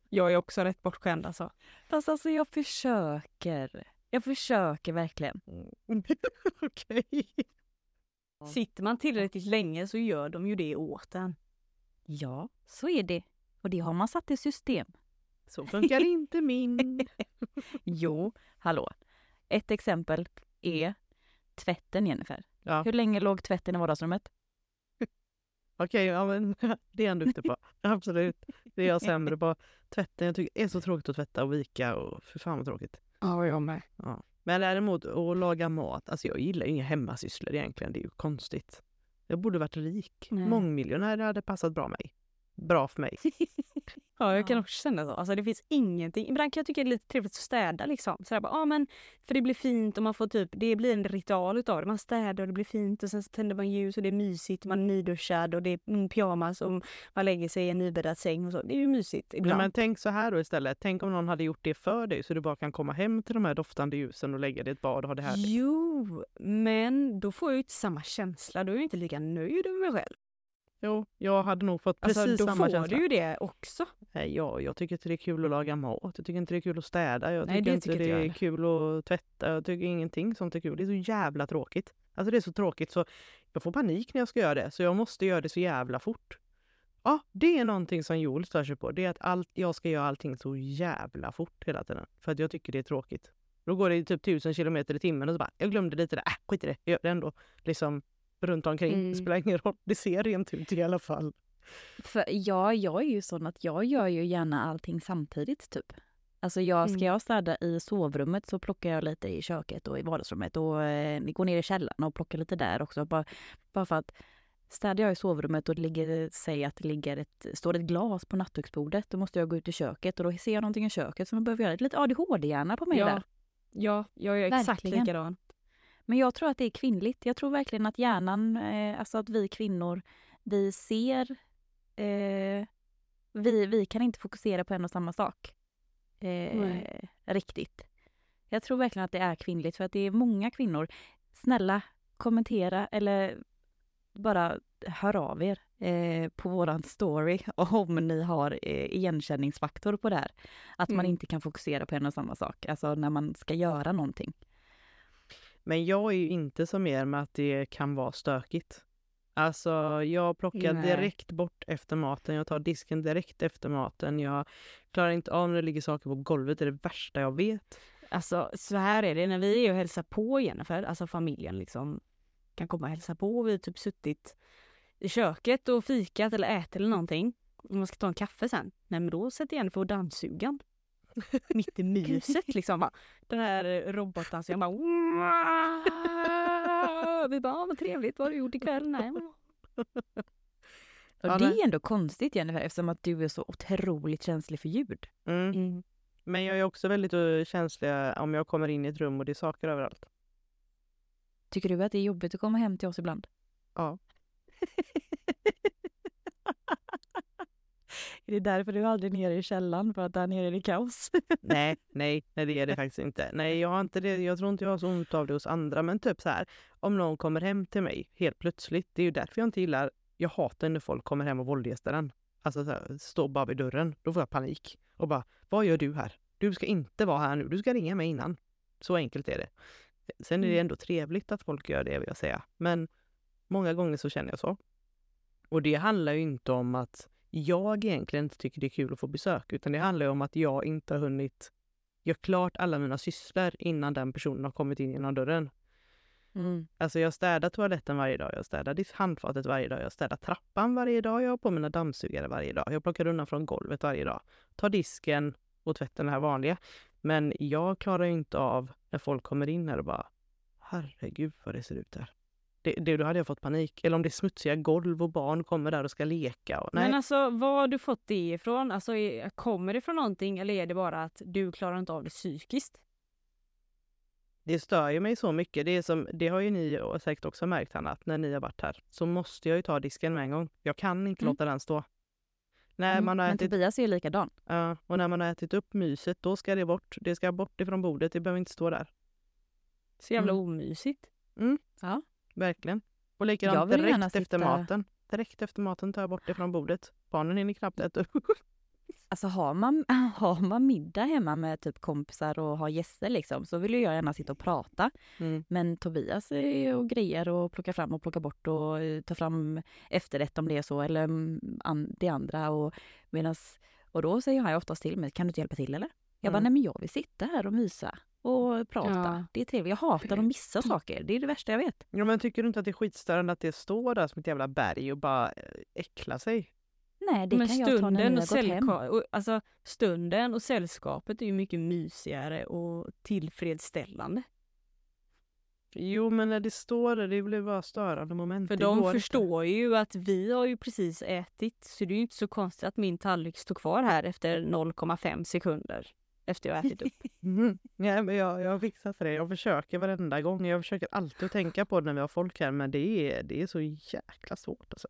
Jag är också rätt bortskämd alltså. Fast alltså jag försöker. Jag försöker verkligen. Okej. Sitter man tillräckligt länge så gör de ju det åt en. Ja, så är det. Och det har man satt i system. Så funkar inte min. Jo, hallå. Ett exempel är tvätten, Jennifer. Ja. Hur länge låg tvätten i vardagsrummet? Okej, ja, men det är han duktig på. Absolut. Det är jag sämre på. Tvätten, jag tycker det är så tråkigt att tvätta och vika och för fan vad tråkigt. Ja, jag med. Ja. Men däremot att laga mat, alltså jag gillar ju inga hemmasysslor egentligen, det är ju konstigt. Jag borde varit rik. Nej. Mångmiljonär hade passat bra mig. Bra för mig. Ja, jag kan Ja. också känna så. Alltså det finns ingenting. Ibland kan jag tycka det är lite trevligt att städa liksom. Så bara, ja men för det blir fint och man får typ, det blir en ritual utav det. Man städar och det blir fint och sen tänder man ljus och det är mysigt. Man är nyduschad och det är pyjamas och man lägger sig i en nybäddad säng och så. Det är ju mysigt Ja, ibland. men tänk så här då istället. Tänk om någon hade gjort det för dig så du bara kan komma hem till de här doftande ljusen och lägga dig i ett bad och ha det härligt. Jo, men då får jag ju inte samma känsla. Då är jag inte lika nöjd över mig själv. Jo, jag hade nog fått precis Alltså då samma får känsla. du ju det också. Nej, ja, jag tycker inte det är kul att laga mat. Jag tycker inte det är kul att städa. Jag Nej, tycker det inte tycker det jag är heller. kul att tvätta. Jag tycker ingenting sånt är kul. Det är så jävla tråkigt. Alltså det är så tråkigt så jag får panik när jag ska göra det. Så jag måste göra det så jävla fort. Ja, det är någonting som Joel stör sig på. Det är att allt, jag ska göra allting så jävla fort hela tiden. För att jag tycker det är tråkigt. Då går det typ tusen kilometer i timmen och så bara, jag glömde lite där. Äh, skit i det. Jag gör det ändå. Liksom runt omkring. Mm. Det spelar ingen roll. Det ser rent ut i alla fall. För ja, jag är ju sån att jag gör ju gärna allting samtidigt typ. Alltså jag, ska Mm. jag städa i sovrummet så plockar jag lite i köket och i vardagsrummet och eh, går ner i källaren och plockar lite där också. Bara, bara för att städar jag i sovrummet och det ligger, säg att det ligger ett, står ett glas på nattduksbordet, då måste jag gå ut i köket och då ser jag någonting i köket som jag behöver göra. Lite ADHD-hjärna på mig Ja. där. Ja, jag är exakt Verkligen. likadan. Men jag tror att det är kvinnligt. Jag tror verkligen att hjärnan, eh, alltså att vi kvinnor, vi ser, eh, vi, vi kan inte fokusera på en och samma sak. Eh, riktigt. Jag tror verkligen att det är kvinnligt för att det är många kvinnor, snälla kommentera eller bara hör av er eh, på våran story om ni har eh, igenkänningsfaktor på det här. Att man Mm. inte kan fokusera på en och samma sak, alltså när man ska göra någonting. Men jag är ju inte som er med att det kan vara stökigt. Alltså jag plockar Nej. direkt bort efter maten, jag tar disken direkt efter maten. Jag klarar inte av när det ligger saker på golvet, det är det värsta jag vet. Alltså så här är det när vi är och hälsar på Jennifer, alltså familjen liksom kan komma och hälsa på och vi har typ suttit i köket och fikat eller ätit eller någonting. Man ska ta en kaffe sen. Nej men då sätter Jennifer och dammsugaren. Mitt i myset liksom. Bara, den här eh, robotdammsugaren bara... Vi bara, "Ah, vad trevligt, vad har du gjort ikväll? Nej. Och Ja, det är ändå konstigt Jennifer, eftersom att du är så otroligt känslig för ljud. Mm. Mm. Men jag är också väldigt eh, känslig om jag kommer in i ett rum och det är saker överallt. Tycker du att det är jobbigt att komma hem till oss ibland? Ja. är det därför du aldrig är nere i källaren, för att där nere är det kaos? Nej, nej, nej det är det faktiskt inte. Nej, jag har inte det. Jag tror inte jag har så ont av det hos andra, men typ så här om någon kommer hem till mig helt plötsligt. Det är ju därför jag inte gillar. Jag hatar när folk kommer hem och våldgästar en. Alltså så här, står bara vid dörren. Då får jag panik och bara vad gör du här? Du ska inte vara här nu. Du ska ringa mig innan. Så enkelt är det. Sen är det ändå trevligt att folk gör det vill jag säga, men många gånger så känner jag så. Och det handlar ju inte om att jag egentligen inte tycker det är kul att få besök, utan det handlar om att jag inte har hunnit göra klart alla mina sysslor innan den personen har kommit in genom dörren. Mm. Alltså jag städar toaletten varje dag, jag städar handfatet varje dag, jag städar trappan varje dag, jag har på mina dammsugare varje dag, jag plockar undan från golvet varje dag, tar disken och tvätten det här vanliga. Men jag klarar ju inte av när folk kommer in här och bara herregud vad det ser ut där. Det, det, då hade jag fått panik. Eller om det är smutsiga golv och barn kommer där och ska leka. Och. Men alltså var har du fått det ifrån? Alltså kommer det från någonting eller är det bara att du klarar inte av det psykiskt? Det stör ju mig så mycket. Det, är som, det har ju ni säkert också märkt, Hanna, att när ni har varit här så måste jag ju ta disken med en gång. Jag kan inte Mm. låta den stå. När Mm. man har Men ätit, Tobias är ju likadan. ja, och när man har ätit upp myset, då ska det bort. Det ska bort ifrån bordet, det behöver inte stå där. Så jävla Mm. omysigt. Verkligen. Och likadant direkt efter sitta- maten. Direkt efter maten tar jag bort det från bordet. Barnen hinner knappt äta upp. Alltså har man, har man middag hemma med typ kompisar och har gäster liksom, så vill ju jag gärna sitta och prata. Mm. Men Tobias är och grejer och plockar fram och plockar bort och eh, tar fram efterrätt om det är så, eller mm, an, det andra. Och, medans, och då säger han oftast till mig, kan du inte hjälpa till eller? Jag bara, Mm. nej men jag vill sitta här och mysa och prata. Ja. Det är trevligt. Jag hatar att missa saker. Det är det värsta jag vet. Ja, men tycker du inte att det är skitstörande att det står där som ett jävla berg och bara eh, äcklar sig? Nej, det Men kan jag ta när ni har gått hem. och, alltså, stunden och sällskapet är ju mycket mysigare och tillfredsställande. Jo, men när det står där, det blir bara störande moment. För de går inte. förstår ju att vi har ju precis ätit så det är ju inte så konstigt att min tallrik står kvar här efter 0,5 sekunder efter jag har ätit upp. Mhm. Nej, men jag, jag har fixat det. Jag försöker varenda gång. Jag försöker alltid att tänka på det när vi har folk här, men det är, det är så jäkla svårt alltså.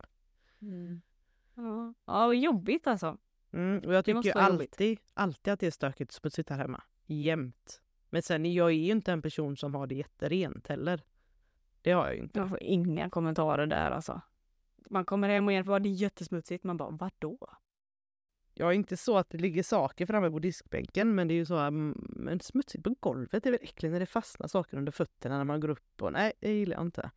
Ja, ja vad jobbigt alltså. Mm, och jag tycker alltid, alltid att det är stökigt och smutsigt här hemma. Jämt. Men sen, jag är ju inte en person som har det jätterent heller. Det har jag ju inte. Jag får inga kommentarer där alltså. Man kommer hem och bara det är jättesmutsigt. Man bara vadå? Jag är inte så att det ligger saker framme på diskbänken, men det är ju så mm, men smutsigt på golvet. Är väl äckligt när det fastnar saker under fötterna när man går upp och nej, det gillar jag inte.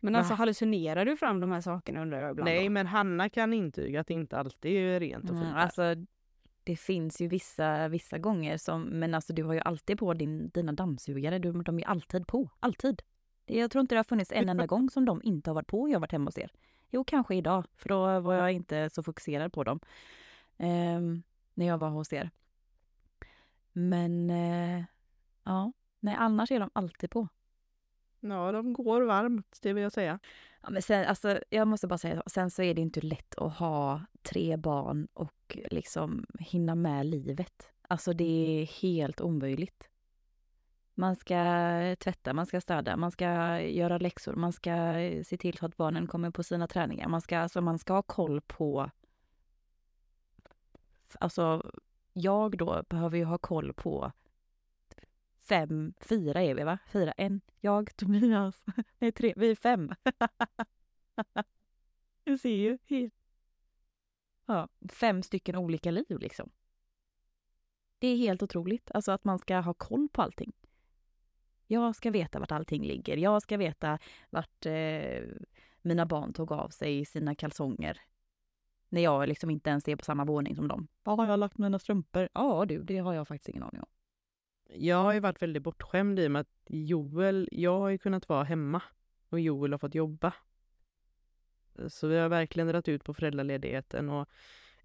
Men alltså hallucinerar du fram de här sakerna undrar jag ibland Nej, då? men Hanna kan intyga att det inte alltid är rent och Mm, fint. här. alltså, det finns ju vissa, vissa gånger som, men alltså du har ju alltid på din, dina dammsugare, du, de är alltid på, alltid. Jag tror inte det har funnits en enda gång som de inte har varit på och jag har varit hemma hos er. Jo, kanske idag, för då var jag inte så fokuserad på dem ehm, när jag var hos er. Men eh, ja, nej annars är de alltid på. Ja, de går varmt, det vill jag säga. Ja, men sen, alltså, jag måste bara säga, sen så är det inte lätt att ha tre barn och liksom hinna med livet. Alltså det är helt omöjligt. Man ska tvätta, man ska städa, man ska göra läxor, man ska eh, se till så att barnen kommer på sina träningar. Man ska, alltså, man ska ha koll på... Alltså, jag då behöver ju ha koll på fem, fyra är vi va? Fyra, en, jag, Tobias, nej tre, vi är fem. du ser ju. helt- Ja, fem stycken olika liv liksom. Det är helt otroligt, alltså att man ska ha koll på allting. Jag ska veta vart allting ligger. Jag ska veta vart eh, mina barn tog av sig sina kalsonger. När jag liksom inte ens är på samma våning som dem. Var har jag lagt mina strumpor? Ja du, det har jag faktiskt ingen aning om. Jag har ju varit väldigt bortskämd i och med att Joel, jag har ju kunnat vara hemma och Joel har fått jobba. Så vi har verkligen dragit ut på föräldraledigheten och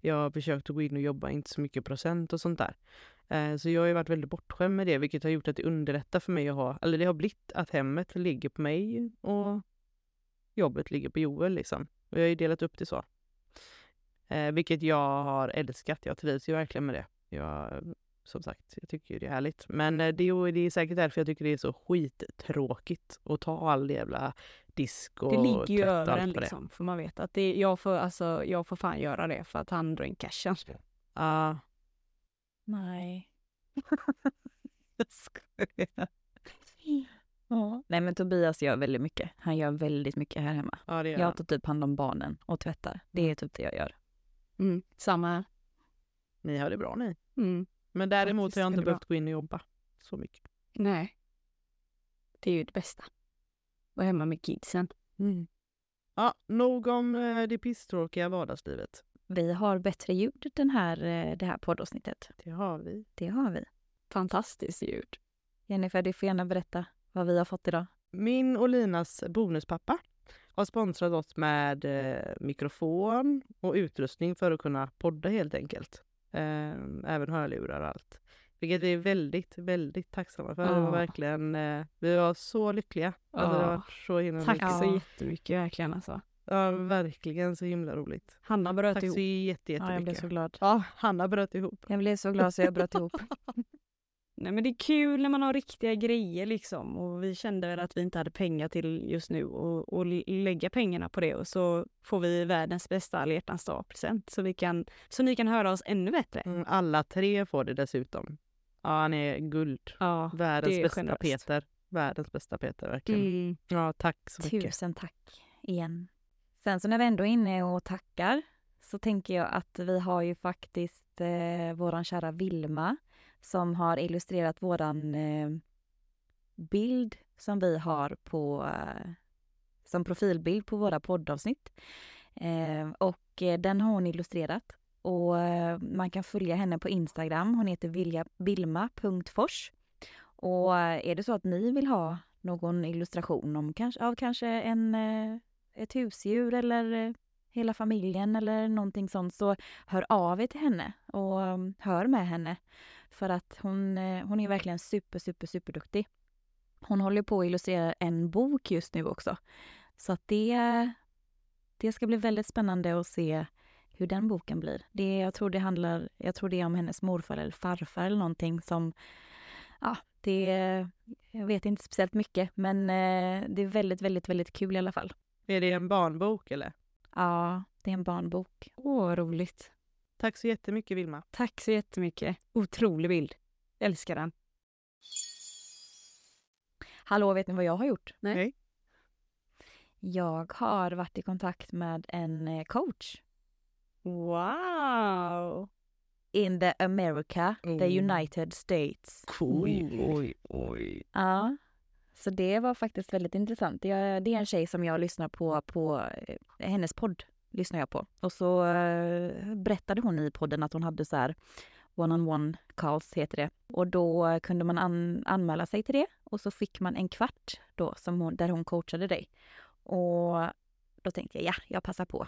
jag har försökt att gå in och jobba, inte så mycket procent och sånt där. Eh, Så jag har ju varit väldigt bortskämd med det, vilket har gjort att det underlättar för mig att ha, eller det har blivit att hemmet ligger på mig och jobbet ligger på Joel liksom. Och jag har ju delat upp det så. Eh, vilket jag har älskat. Jag trivs ju verkligen med det. Jag, som sagt, jag tycker ju det är härligt. Men eh, det, det är säkert därför jag tycker det är så skittråkigt att ta all jävla disk och Det ligger ju över allt en liksom, för man vet att det, jag, får, alltså, jag får fan göra det för att han drar in cashen. Ja, Nej. Jag skojar. Ja. Nej men Tobias gör väldigt mycket. Han gör väldigt mycket här hemma. ja, det gör Jag han. tar typ hand om barnen och tvättar. Det är typ det jag gör. Mm, samma här. Ni har det bra ni. Mm. Men däremot Faktiskt har jag inte behövt gå in och jobba så mycket. Nej. Det är ju det bästa. Vara hemma med kidsen. Ja, nog om eh, det pisstråkiga vardagslivet. Vi har bättre ljud den här, eh, det här poddavsnittet. Det har vi. Det har vi. Fantastiskt ljud. Jennifer, du får gärna berätta vad vi har fått idag. Min och Linas bonuspappa har sponsrat oss med eh, mikrofon och utrustning för att kunna podda helt enkelt. Eh, även hörlurar och allt. Vilket vi är väldigt, väldigt tacksamma för. Ja. verkligen, eh, vi var så lyckliga. Alltså, var så himla Tack mycket. så jättemycket verkligen alltså. Ja, verkligen så himla roligt. Hanna bröt Tack ihop. så jätte, Ja, jag blev jättemycket. så glad. Ja, Hanna bröt ihop. Jag blev så glad så jag bröt ihop. Nej men det är kul när man har riktiga grejer liksom och vi kände väl att vi inte hade pengar till just nu och, och lägga pengarna på det och så får vi världens bästa alla hjärtans dag-present så, vi kan, så ni kan höra oss ännu bättre. Mm, alla tre får det dessutom. Ja, han är guld. Ja. Världens är bästa generöst. Peter. Världens bästa Peter, verkligen. Mm. Ja, tack så mycket. Tusen tack igen. Sen så när vi ändå är inne och tackar så tänker jag att vi har ju faktiskt eh, våran kära Vilma som har illustrerat våran eh, bild som vi har på eh, som profilbild på våra poddavsnitt. Eh, och eh, den har hon illustrerat och eh, man kan följa henne på Instagram. Hon heter viljabilma.fors. Och eh, är det så att ni vill ha någon illustration om kanske, av kanske en, eh, ett husdjur eller eh, hela familjen eller någonting sånt så hör av er till henne och hör med henne. För att hon, eh, hon är verkligen super, super, superduktig. Hon håller på att illustrera en bok just nu också. Så att det, det ska bli väldigt spännande att se hur den boken blir. Det, jag, tror det handlar, jag tror det är om hennes morfar eller farfar eller någonting som... Ja, det... Jag vet inte speciellt mycket, men eh, det är väldigt, väldigt, väldigt kul i alla fall. Är det en barnbok eller? Ja, det är en barnbok. Åh, roligt. Tack så jättemycket Vilma. Tack så jättemycket. Otrolig bild. Älskar den. Hallå, vet ni vad jag har gjort? Nej. Nej. Jag har varit i kontakt med en eh, coach Wow! in the America, the Mm. United States. Oj, oj, oj. Ja, så det var faktiskt väldigt intressant. Det är en tjej som jag lyssnar på, på eh, hennes podd lyssnar jag på. Och så eh, berättade hon i podden att hon hade så här one-on-one calls heter det. Och då kunde man an, anmäla sig till det och så fick man en kvart då som hon, där hon coachade dig. Och då tänkte jag, ja, jag passar på.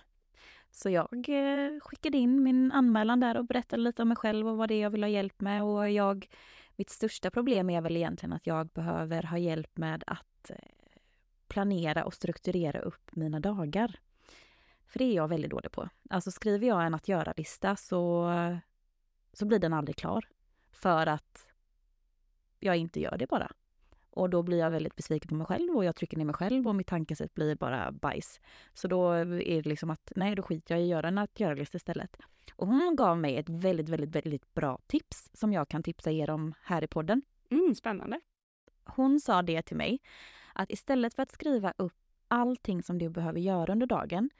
Så jag eh, skickade in min anmälan där och berättade lite om mig själv och vad det är jag vill ha hjälp med. Och jag, mitt största problem är väl egentligen att jag behöver ha hjälp med att eh, planera och strukturera upp mina dagar. För det är jag väldigt dålig på. Alltså skriver jag en att göra-lista så, så blir den aldrig klar. För att jag inte gör det bara. Och då blir jag väldigt besviken på mig själv och jag trycker ner mig själv och mitt tankesätt blir bara bajs. Så då är det liksom att nej, då skiter jag i att göra en att göra-lista istället. Och hon gav mig ett väldigt, väldigt, väldigt bra tips som jag kan tipsa er om här i podden. Mm, spännande. Hon sa det till mig, att istället för att skriva upp allting som du behöver göra under dagen,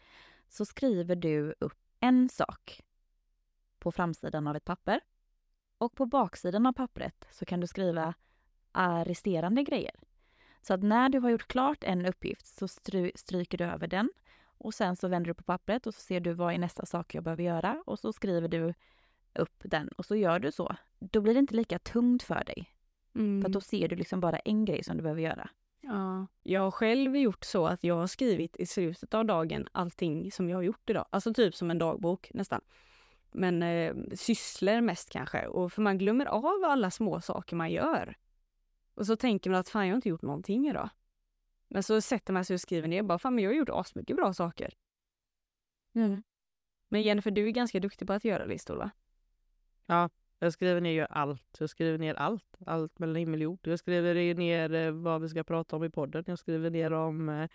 så skriver du upp en sak på framsidan av ett papper. Och på baksidan av pappret så kan du skriva resterande grejer. Så att när du har gjort klart en uppgift så stry stryker du över den och sen så vänder du på pappret och så ser du vad är nästa sak jag behöver göra och så skriver du upp den och så gör du så. Då blir det inte lika tungt för dig. Mm. För då ser du liksom bara en grej som du behöver göra. Ja. Jag har själv gjort så att jag har skrivit i slutet av dagen allting som jag har gjort idag. Alltså typ som en dagbok nästan. Men eh, sysslor mest kanske. Och för man glömmer av alla små saker man gör. Och så tänker man att fan jag har inte gjort någonting idag. Men så sätter man sig och skriver ner bara fan men jag har gjort asmycket bra saker. Men Jennifer du är ganska duktig på att göra listor va? Jag skriver ner ju allt. Jag skriver ner allt. Allt mellan himmel och jord. Jag skriver ner eh, vad vi ska prata om i podden. Jag skriver ner om eh,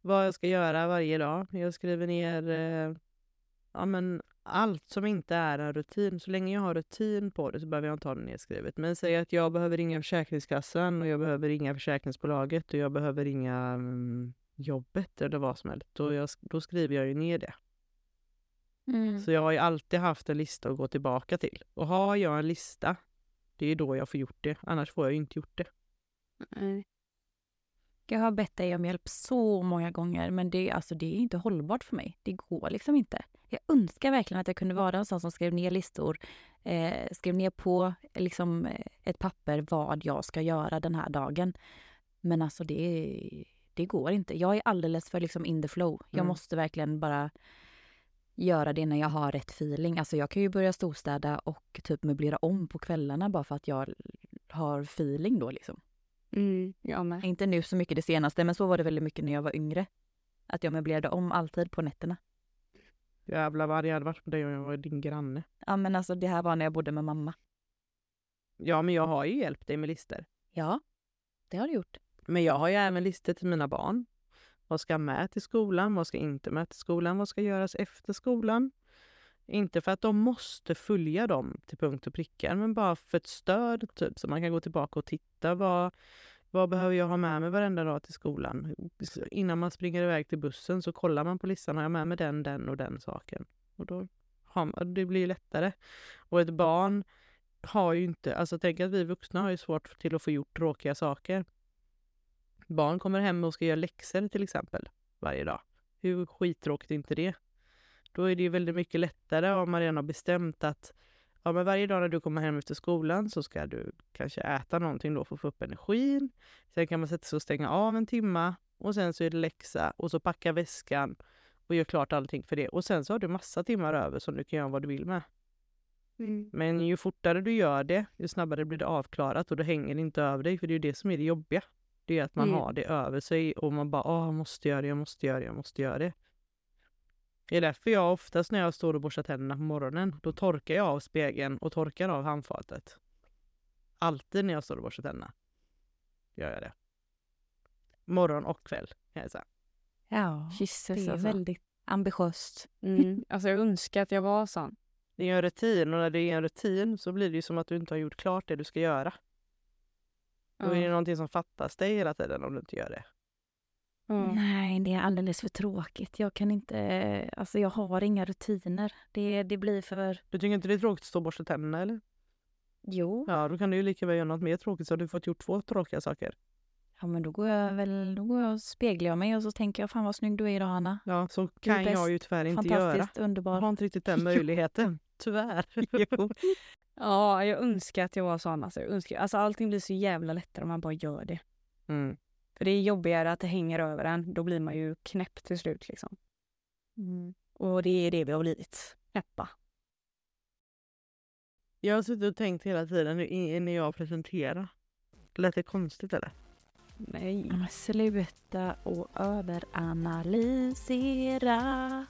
vad jag ska göra varje dag. Jag skriver ner eh, ja, men allt som inte är en rutin. Så länge jag har rutin på det så behöver jag inte ha det nedskrivet. Men säg att jag behöver ringa Försäkringskassan och jag behöver ringa försäkringsbolaget och jag behöver ringa mm, jobbet eller vad som helst. Då, jag, då skriver jag ju ner det. Mm. Så jag har ju alltid haft en lista att gå tillbaka till. Och har jag en lista, det är då jag får gjort det. Annars får jag ju inte gjort det. Nej. Jag har bett dig om hjälp så många gånger men det, alltså, det är inte hållbart för mig. Det går liksom inte. Jag önskar verkligen att jag kunde vara en sån som skrev ner listor, eh, skrev ner på liksom, eh, ett papper vad jag ska göra den här dagen. Men alltså det, det går inte. Jag är alldeles för liksom in the flow. Jag Mm. måste verkligen bara göra det när jag har rätt feeling. Alltså jag kan ju börja storstäda och typ möblera om på kvällarna bara för att jag har feeling då liksom. Mm, jag med. Inte nu så mycket det senaste, men så var det väldigt mycket när jag var yngre. Att jag möblerade om alltid på nätterna. Jävlar vad arg jag hade varit på dig om jag var din granne. Ja, men alltså det här var när jag bodde med mamma. Ja, men jag har ju hjälpt dig med listor. Ja, det har du gjort. Men jag har ju även listor till mina barn. Vad ska med till skolan? Vad ska inte med till skolan? Vad ska göras efter skolan? Inte för att de måste följa dem till punkt och pricka, men bara för ett stöd, typ, så man kan gå tillbaka och titta. Vad, vad behöver jag ha med mig varenda dag till skolan? Innan man springer iväg till bussen så kollar man på listan. Har jag med mig den, den och den saken? Och då har man, det blir lättare. Och ett barn har ju inte... Alltså tänk att vi vuxna har ju svårt till att få gjort tråkiga saker. Barn kommer hem och ska göra läxor till exempel varje dag. Hur skittråkigt är inte det? Då är det ju väldigt mycket lättare om man redan har bestämt att ja, men varje dag när du kommer hem efter skolan så ska du kanske äta någonting då för att få upp energin. Sen kan man sätta sig och stänga av en timma och sen så är det läxa och så packa väskan och gör klart allting för det. Och sen så har du massa timmar över som du kan göra vad du vill med. Mm. Men ju fortare du gör det, ju snabbare blir det avklarat och då hänger det inte över dig. För det är ju det som är det jobbiga. Det är att man Mm. har det över sig och man bara åh, jag måste göra det, jag måste göra det, jag måste göra det. Det är därför jag oftast när jag står och borstar tänderna på morgonen, då torkar jag av spegeln och torkar av handfatet. Alltid när jag står och borstar tänderna gör jag det. Morgon och kväll kan jag säga. Ja, Gisses det är alltså. väldigt ambitiöst. Mm. Alltså jag önskar att jag var sån. Det är en rutin och när det är en rutin så blir det ju som att du inte har gjort klart det du ska göra. Då är det någonting som fattas dig hela tiden om du inte gör det. Ja. Nej, det är alldeles för tråkigt. Jag kan inte, alltså jag har inga rutiner. Det, det blir för, Du tycker inte det är tråkigt att stå och borsta tänderna eller? jo, Ja, då kan du ju lika väl göra något mer tråkigt så har du fått gjort två tråkiga saker. ja men då går jag väl, då går jag och speglar jag mig och så tänker jag fan vad snygg du är idag Hanna. Ja, så kan jag ju tyvärr inte göra. Fantastiskt, Jag underbar. har inte riktigt den möjligheten. Tyvärr. Jo. Ja, jag önskar att jag var sån. Alltså, jag önskar, alltså allting blir så jävla lättare om man bara gör det. Mm. För det är jobbigare att det hänger över en. Då blir man ju knäpp till slut liksom. Och det är det vi har blivit. Knäppa. Jag har suttit och tänkt hela tiden när jag presenterar. Lät det konstigt eller? Nej. Men sluta och överanalysera.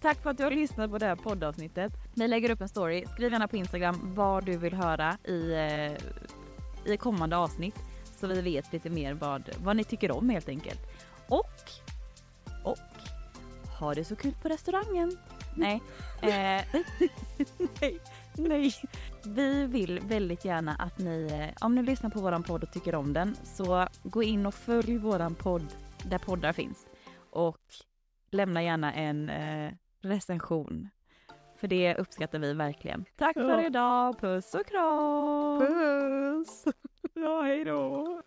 Tack för att du har lyssnat på det här poddavsnittet. Vi lägger upp en story. Skriv gärna på Instagram vad du vill höra i, eh, i kommande avsnitt. Så vi vet lite mer vad, vad ni tycker om helt enkelt. Och, och, ha det så kul på restaurangen. Nej. Eh, nej, nej. vi vill väldigt gärna att ni, eh, om ni lyssnar på våran podd och tycker om den, så gå in och följ våran podd där poddar finns. Och lämna gärna en eh, recension. För det uppskattar vi verkligen. Tack för Ja. idag, puss och kram! Puss! Ja, hej då!